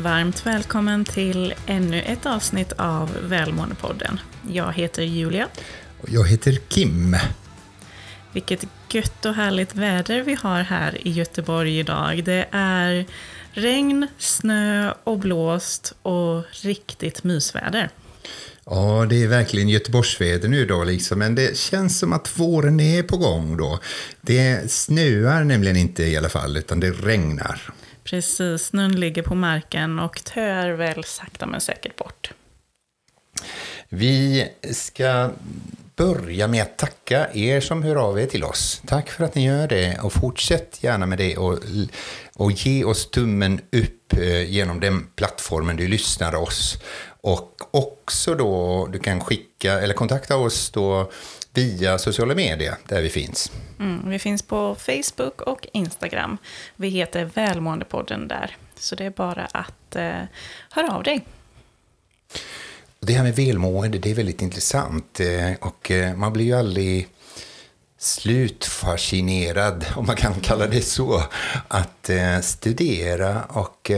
Varmt välkommen till ännu ett avsnitt av Välmåendepodden. Jag heter Julia. Och jag heter Kim. Vilket gött och härligt väder vi har här i Göteborg idag. Det är regn, snö och blåst och riktigt mysväder. Ja, det är verkligen Göteborgsväder nu då, liksom. men det känns som att våren är på gång då. Det snöar nämligen inte i alla fall, utan det regnar. Precis, snön ligger på marken och tör väl sakta men säkert bort. Vi ska börja med att tacka er som hör av er till oss. Tack för att ni gör det och fortsätt gärna med det och, och ge oss tummen upp eh, genom den plattformen du lyssnar oss. Och också då, du kan skicka eller kontakta oss då via sociala medier där vi finns. Mm, vi finns på Facebook och Instagram. Vi heter Välmåendepodden där. Så det är bara att eh, höra av dig. Det här med välmående, det är väldigt intressant. Eh, och eh, man blir ju aldrig slutfascinerad, om man kan kalla det så, att eh, studera och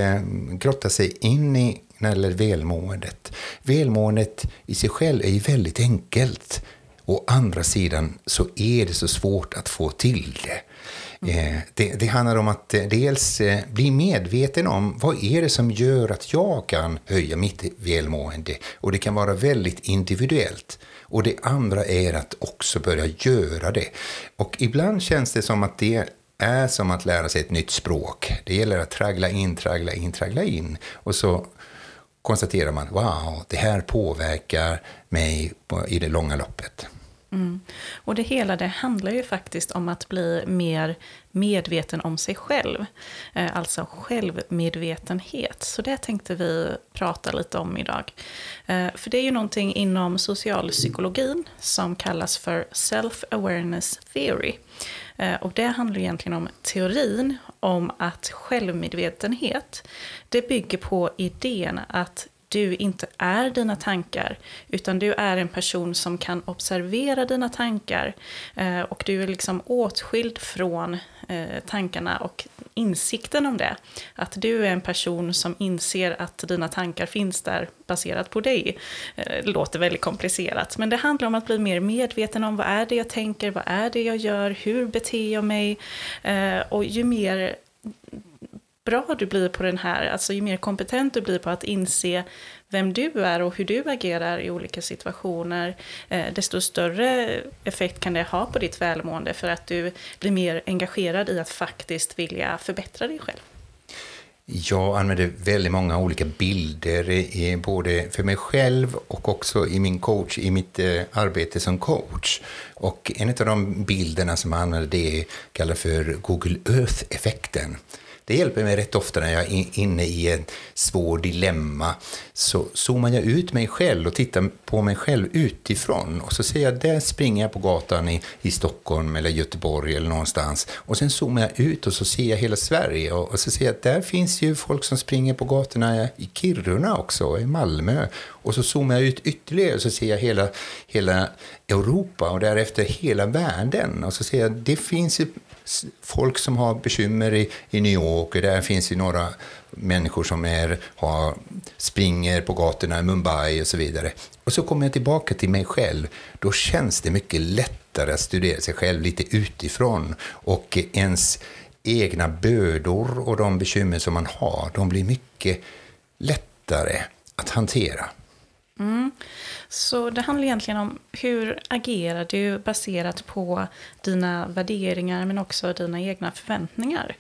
grotta sig in i gäller välmåendet. Välmåendet i sig själv är ju väldigt enkelt. Å andra sidan så är det så svårt att få till det. Mm. Det, det, handlar om att eh, dels eh, bli medveten om vad är det som gör att jag kan höja mitt välmående. Och det kan vara väldigt individuellt. Och det andra är att också börja göra det. Och ibland känns det som att det är som att lära sig ett nytt språk. Det gäller att traggla in, traggla in, traggla in. Och så konstaterar man, wow, det här påverkar mig i det långa loppet. Mm. Och det hela det handlar ju faktiskt om att bli mer medveten om sig själv. Eh, alltså självmedvetenhet. Så det tänkte vi prata lite om idag. Eh, för det är ju någonting inom socialpsykologin som kallas för self-awareness theory. Eh, och det handlar egentligen om teorin om att självmedvetenhet, det bygger på idén att du inte är dina tankar, utan du är en person som kan observera dina tankar. Eh, och du är liksom åtskild från eh, tankarna och insikten om det. Att du är en person som inser att dina tankar finns där baserat på dig. Eh, det låter väldigt komplicerat, men det handlar om att bli mer medveten om vad är det jag tänker, vad är det jag gör, hur beter jag mig? Eh, och ju mer bra du blir på den här, alltså ju mer kompetent du blir på att inse vem du är och hur du agerar i olika situationer, eh, desto större effekt kan det ha på ditt välmående för att du blir mer engagerad i att faktiskt vilja förbättra dig själv. Jag använder väldigt många olika bilder, både för mig själv och också i min coach, i mitt eh, arbete som coach. Och en av de bilderna som jag använder det kallas för Google Earth-effekten. Det hjälper mig rätt ofta när jag är inne i ett svårt dilemma. Så zoomar jag ut mig själv och tittar på mig själv utifrån. Och så ser jag, där springer jag på gatan i, i Stockholm eller Göteborg eller någonstans. Och sen zoomar jag ut och så ser jag hela Sverige. Och, och så ser jag att där finns ju folk som springer på gatorna i Kiruna också, i Malmö. Och så zoomar jag ut ytterligare och så ser jag hela, hela Europa och därefter hela världen. Och så ser jag, det finns ju folk som har bekymmer i, i New York, och där finns ju några människor som är, har, springer på gatorna i Mumbai och så vidare. Och så kommer jag tillbaka till mig själv. Då känns det mycket lättare att studera sig själv lite utifrån och ens egna bördor och de bekymmer som man har, de blir mycket lättare att hantera. Mm. Så det handlar egentligen om hur agerar du baserat på dina värderingar men också dina egna förväntningar.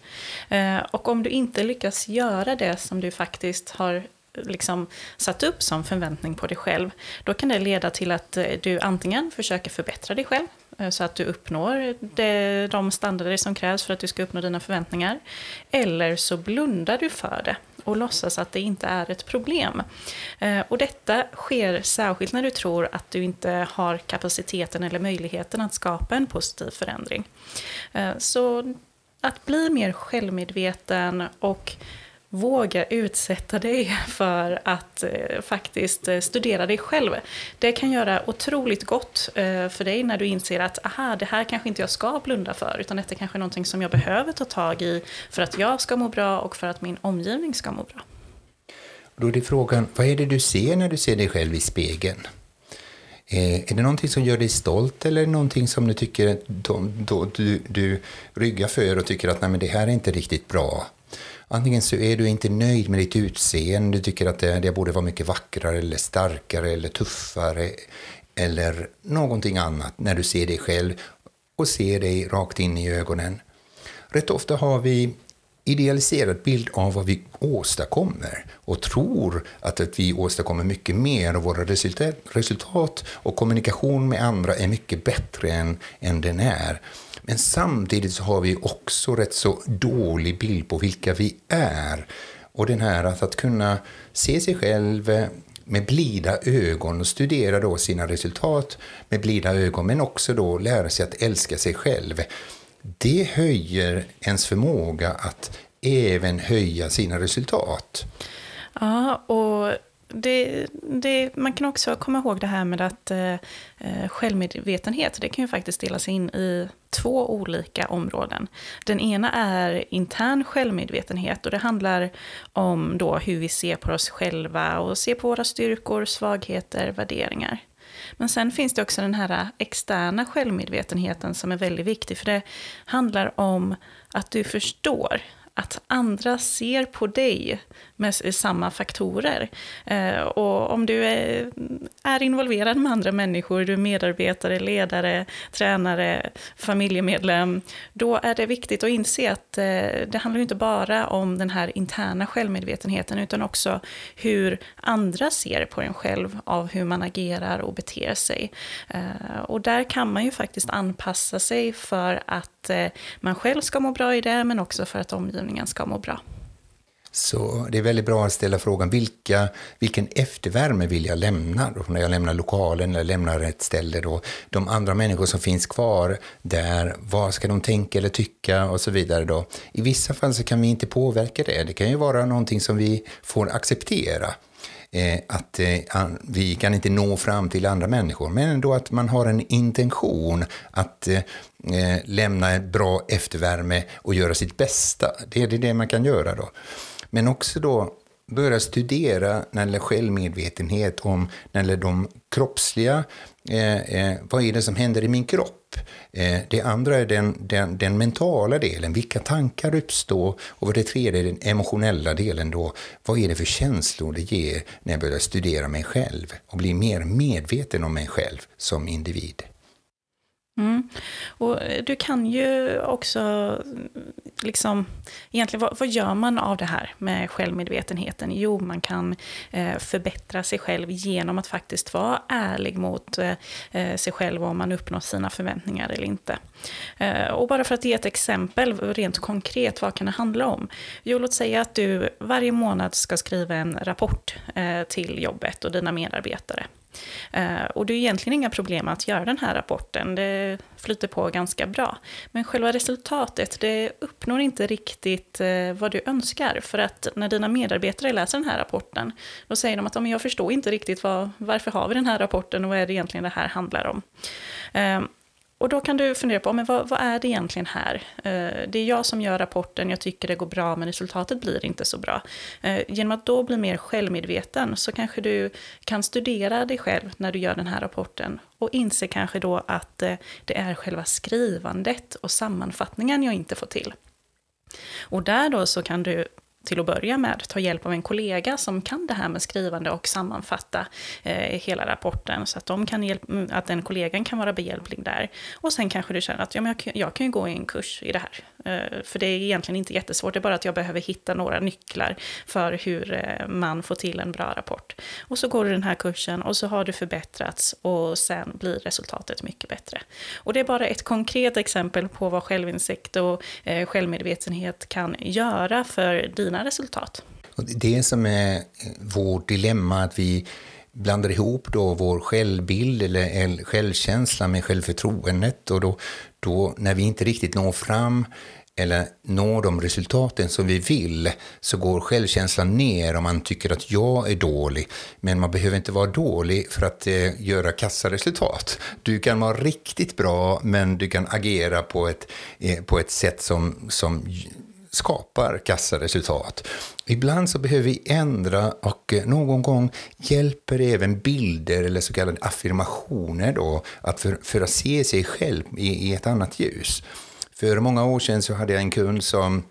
Eh, och om du inte lyckas göra det som du faktiskt har liksom satt upp som förväntning på dig själv, då kan det leda till att eh, du antingen försöker förbättra dig själv, eh, så att du uppnår det, de standarder som krävs för att du ska uppnå dina förväntningar. Eller så blundar du för det och låtsas att det inte är ett problem. Eh, och detta sker särskilt när du tror att du inte har kapaciteten eller möjligheten att skapa en positiv förändring. Eh, så att bli mer självmedveten och våga utsätta dig för att eh, faktiskt eh, studera dig själv. Det kan göra otroligt gott eh, för dig när du inser att aha, det här kanske inte jag ska blunda för, utan detta kanske är någonting som jag behöver ta tag i för att jag ska må bra och för att min omgivning ska må bra. Då är det frågan, vad är det du ser när du ser dig själv i spegeln? Eh, är det någonting som gör dig stolt eller någonting som du tycker då, du, du ryggar för och tycker att nej, men det här är inte riktigt bra? Antingen så är du inte nöjd med ditt utseende, du tycker att det, det borde vara mycket vackrare eller starkare eller tuffare eller någonting annat när du ser dig själv och ser dig rakt in i ögonen. Rätt ofta har vi idealiserad bild av vad vi åstadkommer och tror att, att vi åstadkommer mycket mer och våra resultat, resultat och kommunikation med andra är mycket bättre än, än den är. Men samtidigt så har vi också rätt så dålig bild på vilka vi är. Och den här att, att kunna se sig själv med blida ögon och studera då sina resultat med blida ögon men också då lära sig att älska sig själv. Det höjer ens förmåga att även höja sina resultat. Ja, och det, det, man kan också komma ihåg det här med att eh, eh, självmedvetenhet, det kan ju faktiskt delas in i två olika områden. Den ena är intern självmedvetenhet och det handlar om då hur vi ser på oss själva och ser på våra styrkor, svagheter, värderingar. Men sen finns det också den här externa självmedvetenheten som är väldigt viktig, för det handlar om att du förstår att andra ser på dig med samma faktorer. Eh, och om du är, involverad med andra människor, du är medarbetare, ledare, tränare, familjemedlem, då är det viktigt att inse att eh, det handlar inte bara om den här interna självmedvetenheten, utan också hur andra ser på en själv av hur man agerar och beter sig. Eh, och där kan man ju faktiskt anpassa sig för att man själv ska må bra i det, men också för att omgivningen ska må bra. Så det är väldigt bra att ställa frågan vilka, vilken eftervärme vill jag lämna då, när jag lämnar lokalen eller lämnar ett ställe. Då. De andra människor som finns kvar där, vad ska de tänka eller tycka och så vidare. Då. I vissa fall så kan vi inte påverka det. Det kan ju vara någonting som vi får acceptera. Eh, att eh, vi kan inte nå fram till andra människor, men ändå att man har en intention att eh, eh lämna en bra eftervärme och göra sitt bästa. Det är det man kan göra då. Men också då börja studera när det gäller självmedvetenhet om när det gäller de kroppsliga, eh, eh, vad är det som händer i min kropp? Eh, det andra är den, den, den, mentala delen, vilka tankar uppstår? Och det tredje är den emotionella delen då, vad är det för känslor det ger när jag börjar studera mig själv och bli mer medveten om mig själv som individ? Mm. Och eh, du kan ju också, mm, liksom, egentligen vad, vad, gör man av det här med självmedvetenheten? Jo, man kan eh, förbättra sig själv genom att faktiskt vara ärlig mot eh, eh, sig själv om man uppnår sina förväntningar eller inte. Eh, och bara för att ge ett exempel, rent konkret, vad kan det handla om? Jo, låt säga att du varje månad ska skriva en rapport eh, till jobbet och dina medarbetare. Eh, och det är egentligen inga problem att göra den här rapporten, det flyter på ganska bra. Men själva resultatet, det uppnår inte riktigt eh, vad du önskar. För att när dina medarbetare läser den här rapporten, då säger de att jag förstår inte riktigt vad, varför har vi den här rapporten och vad är det egentligen det här handlar om. Eh, och då kan du fundera på, men vad, vad, är det egentligen här? Eh, det är jag som gör rapporten, jag tycker det går bra, men resultatet blir inte så bra. Eh, genom att då bli mer självmedveten så kanske du kan studera dig själv när du gör den här rapporten och inse kanske då att eh, det är själva skrivandet och sammanfattningen jag inte får till. Och där då så kan du till att börja med ta hjälp av en kollega som kan det här med skrivande och sammanfatta eh, hela rapporten. Så att, de kan hjälp, mm, att den kollegan kan vara behjälplig där. Och sen kanske du känner att ja, men jag, jag kan ju gå i en kurs i det här. Eh, för det är egentligen inte jättesvårt, det är bara att jag behöver hitta några nycklar för hur eh, man får till en bra rapport. Och så går du den här kursen och så har du förbättrats och sen blir resultatet mycket bättre. Och det är bara ett konkret exempel på vad självinsikt och eh, självmedvetenhet kan göra för dina resultat. Det som är vårt dilemma, att vi blandar ihop då vår självbild eller självkänsla med självförtroendet och då, då när vi inte riktigt når fram eller når de resultaten som vi vill så går självkänslan ner om man tycker att jag är dålig. Men man behöver inte vara dålig för att eh, göra kassaresultat. Du kan vara riktigt bra men du kan agera på ett, eh, på ett sätt som, som skapar kassaresultat. Ibland så behöver vi ändra och eh, någon gång hjälper även bilder eller så kallade affirmationer då att för, för att se sig själv i, i ett annat ljus. För många år sedan så hade jag en kund som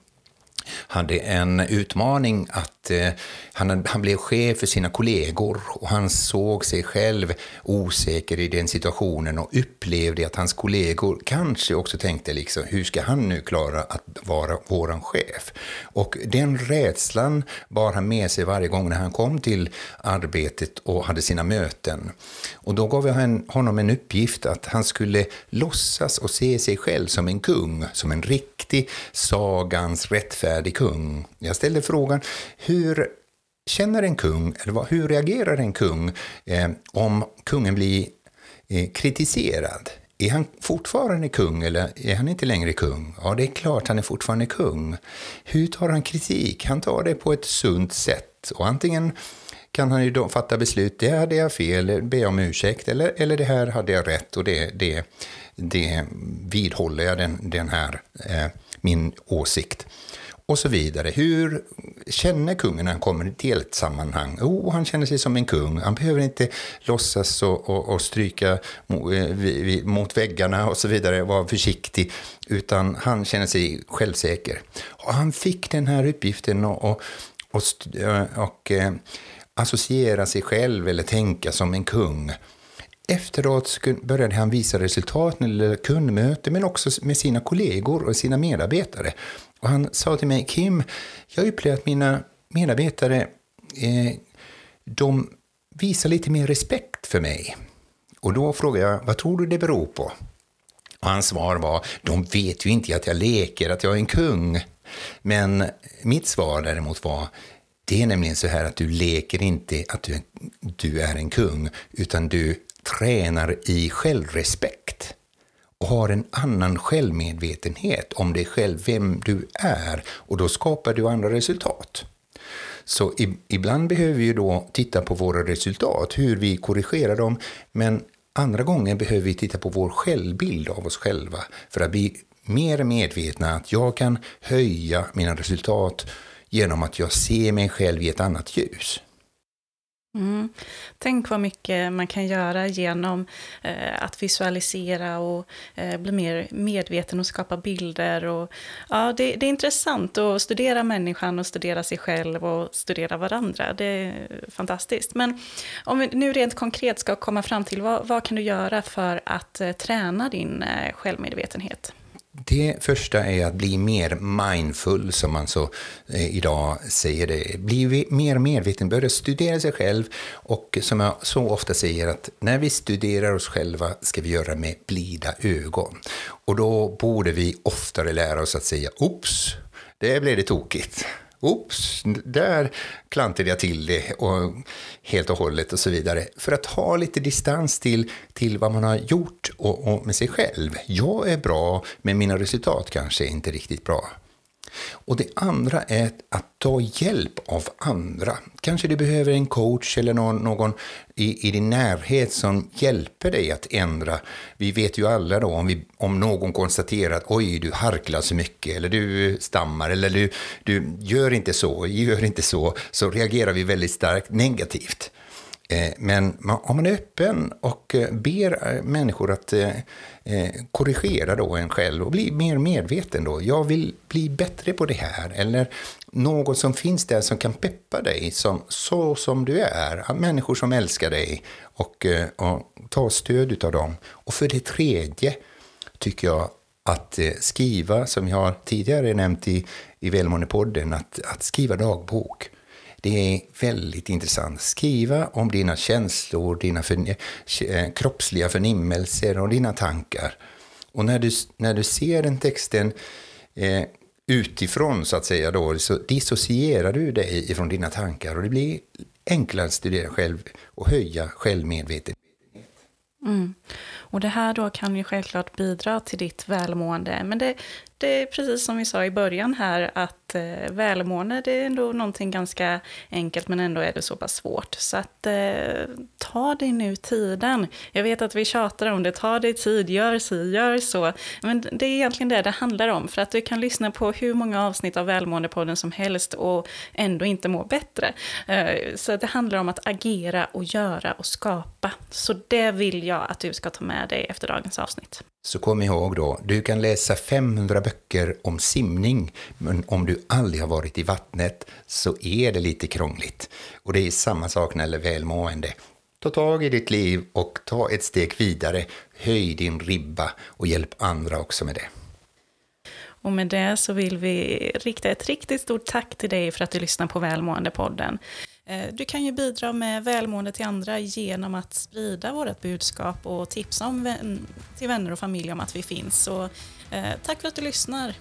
hade en utmaning att att eh, han, han blev chef för sina kollegor och han såg sig själv osäker i den situationen och upplevde att hans kollegor kanske också tänkte liksom, hur ska han nu klara att vara våran chef? Och den rädslan bar han med sig varje gång när han kom till arbetet och hade sina möten. Och då gav jag honom en uppgift att han skulle låtsas och se sig själv som en kung, som en riktig sagans rättfärdig kung. Jag ställde frågan, hur känner en kung, eller hur reagerar en kung eh, om kungen blir eh, kritiserad? Är han fortfarande kung eller är han inte längre kung? Ja, det är klart han är fortfarande kung. Hur tar han kritik? Han tar det på ett sunt sätt. Och antingen kan han ju då fatta beslut, det hade jag fel, be om ursäkt, eller, eller det här hade jag rätt och det, det, det vidhåller jag den, den här, eh, min åsikt och så vidare. Hur känner kungen när han kommer till ett sammanhang? Oh, han känner sig som en kung. Han behöver inte låtsas och, och, och stryka eh, mot väggarna och så vidare, vara försiktig, utan han känner sig självsäker. Och han fick den här uppgiften och, och, och, eh, och eh, associera sig själv eller tänka som en kung. Efteråt började han visa resultat när det kundmöte men också med sina kollegor och sina medarbetare. Och han sa till mig, Kim, jag upplever att mina medarbetare eh, de visar lite mer respekt för mig. Och då frågade jag, vad tror du det beror på? Och hans svar var, de vet ju inte att jag leker, att jag är en kung. Men mitt svar däremot var, det är nämligen så här att du leker inte att du, du är en kung, utan du tränar i självrespekt och har en annan självmedvetenhet om dig själv, vem du är, och då skapar du andra resultat. Så ibland behöver vi då titta på våra resultat, hur vi korrigerar dem, men andra gånger behöver vi titta på vår självbild av oss själva för att bli mer medvetna att jag kan höja mina resultat genom att jag ser mig själv i ett annat ljus. Mm. Tänk vad mycket man kan göra genom eh, att visualisera och eh, bli mer medveten och skapa bilder. Och, ja, det, det, är intressant att studera människan och studera sig själv och studera varandra. Det är fantastiskt. Men om vi nu rent konkret ska komma fram till vad, vad kan du göra för att eh, träna din eh, självmedvetenhet? Det första är att bli mer mindful, som man så eh, idag säger det. Bli mer medveten, börja studera sig själv och som jag så ofta säger att när vi studerar oss själva ska vi göra med blida ögon. Och då borde vi oftare lära oss att säga oops, det blev det tokigt. Oops, där klantade jag till det och helt och hållet och så vidare. För att ha lite distans till, till vad man har gjort och, och med sig själv. Jag är bra, men mina resultat kanske är inte riktigt bra. Och det andra är att ta hjälp av andra. Kanske du behöver en coach eller någon, någon i, i din närhet som hjälper dig att ändra. Vi vet ju alla då om, vi, om någon konstaterar att oj, du harklar så mycket eller du stammar eller du, du gör inte så, gör inte så, så reagerar vi väldigt starkt negativt. Eh, men om man är öppen och eh, ber eh, människor att korrigera då en själv och bli mer medveten då. Jag vill bli bättre på det här. Eller någon som finns där som kan peppa dig som, så som du är. Människor som älskar dig och, och ta stöd av dem. Och för det tredje tycker jag att skriva, som jag tidigare nämnt i, i Välmåendepodden, att, att skriva dagbok. Det är väldigt intressant. Skriva om dina känslor, dina för, eh, kroppsliga förnimmelser och dina tankar. Och när du, när du ser den texten eh, utifrån, så att säga, då, så dissocierar du dig ifrån dina tankar och det blir enklare att studera själv och höja självmedvetenhet. Mm. Och det här då kan ju självklart bidra till ditt välmående. Men det, det är precis som vi sa i början här att eh, välmående det är ändå någonting ganska enkelt men ändå är det så pass svårt. Så att eh, ta dig nu tiden. Jag vet att vi tjatar om det, ta dig tid, gör si, gör så. Men det är egentligen det det handlar om för att du kan lyssna på hur många avsnitt av Välmåendepodden som helst och ändå inte må bättre. Eh, så det handlar om att agera och göra och skapa. Så det vill jag att du ska ta med dig efter dagens avsnitt. Så kom ihåg då, du kan läsa 500 böcker om simning, men om du aldrig har varit i vattnet så är det lite krångligt. Och det är samma sak när det gäller välmående. Ta tag i ditt liv och ta ett steg vidare, höj din ribba och hjälp andra också med det. Och med det så vill vi rikta ett riktigt stort tack till dig för att du lyssnar på Välmående-podden. Eh, du kan ju bidra med välmående till andra genom att sprida vårt budskap och tipsa om vän till vänner och familj om att vi finns. Så, eh, tack för att du lyssnar.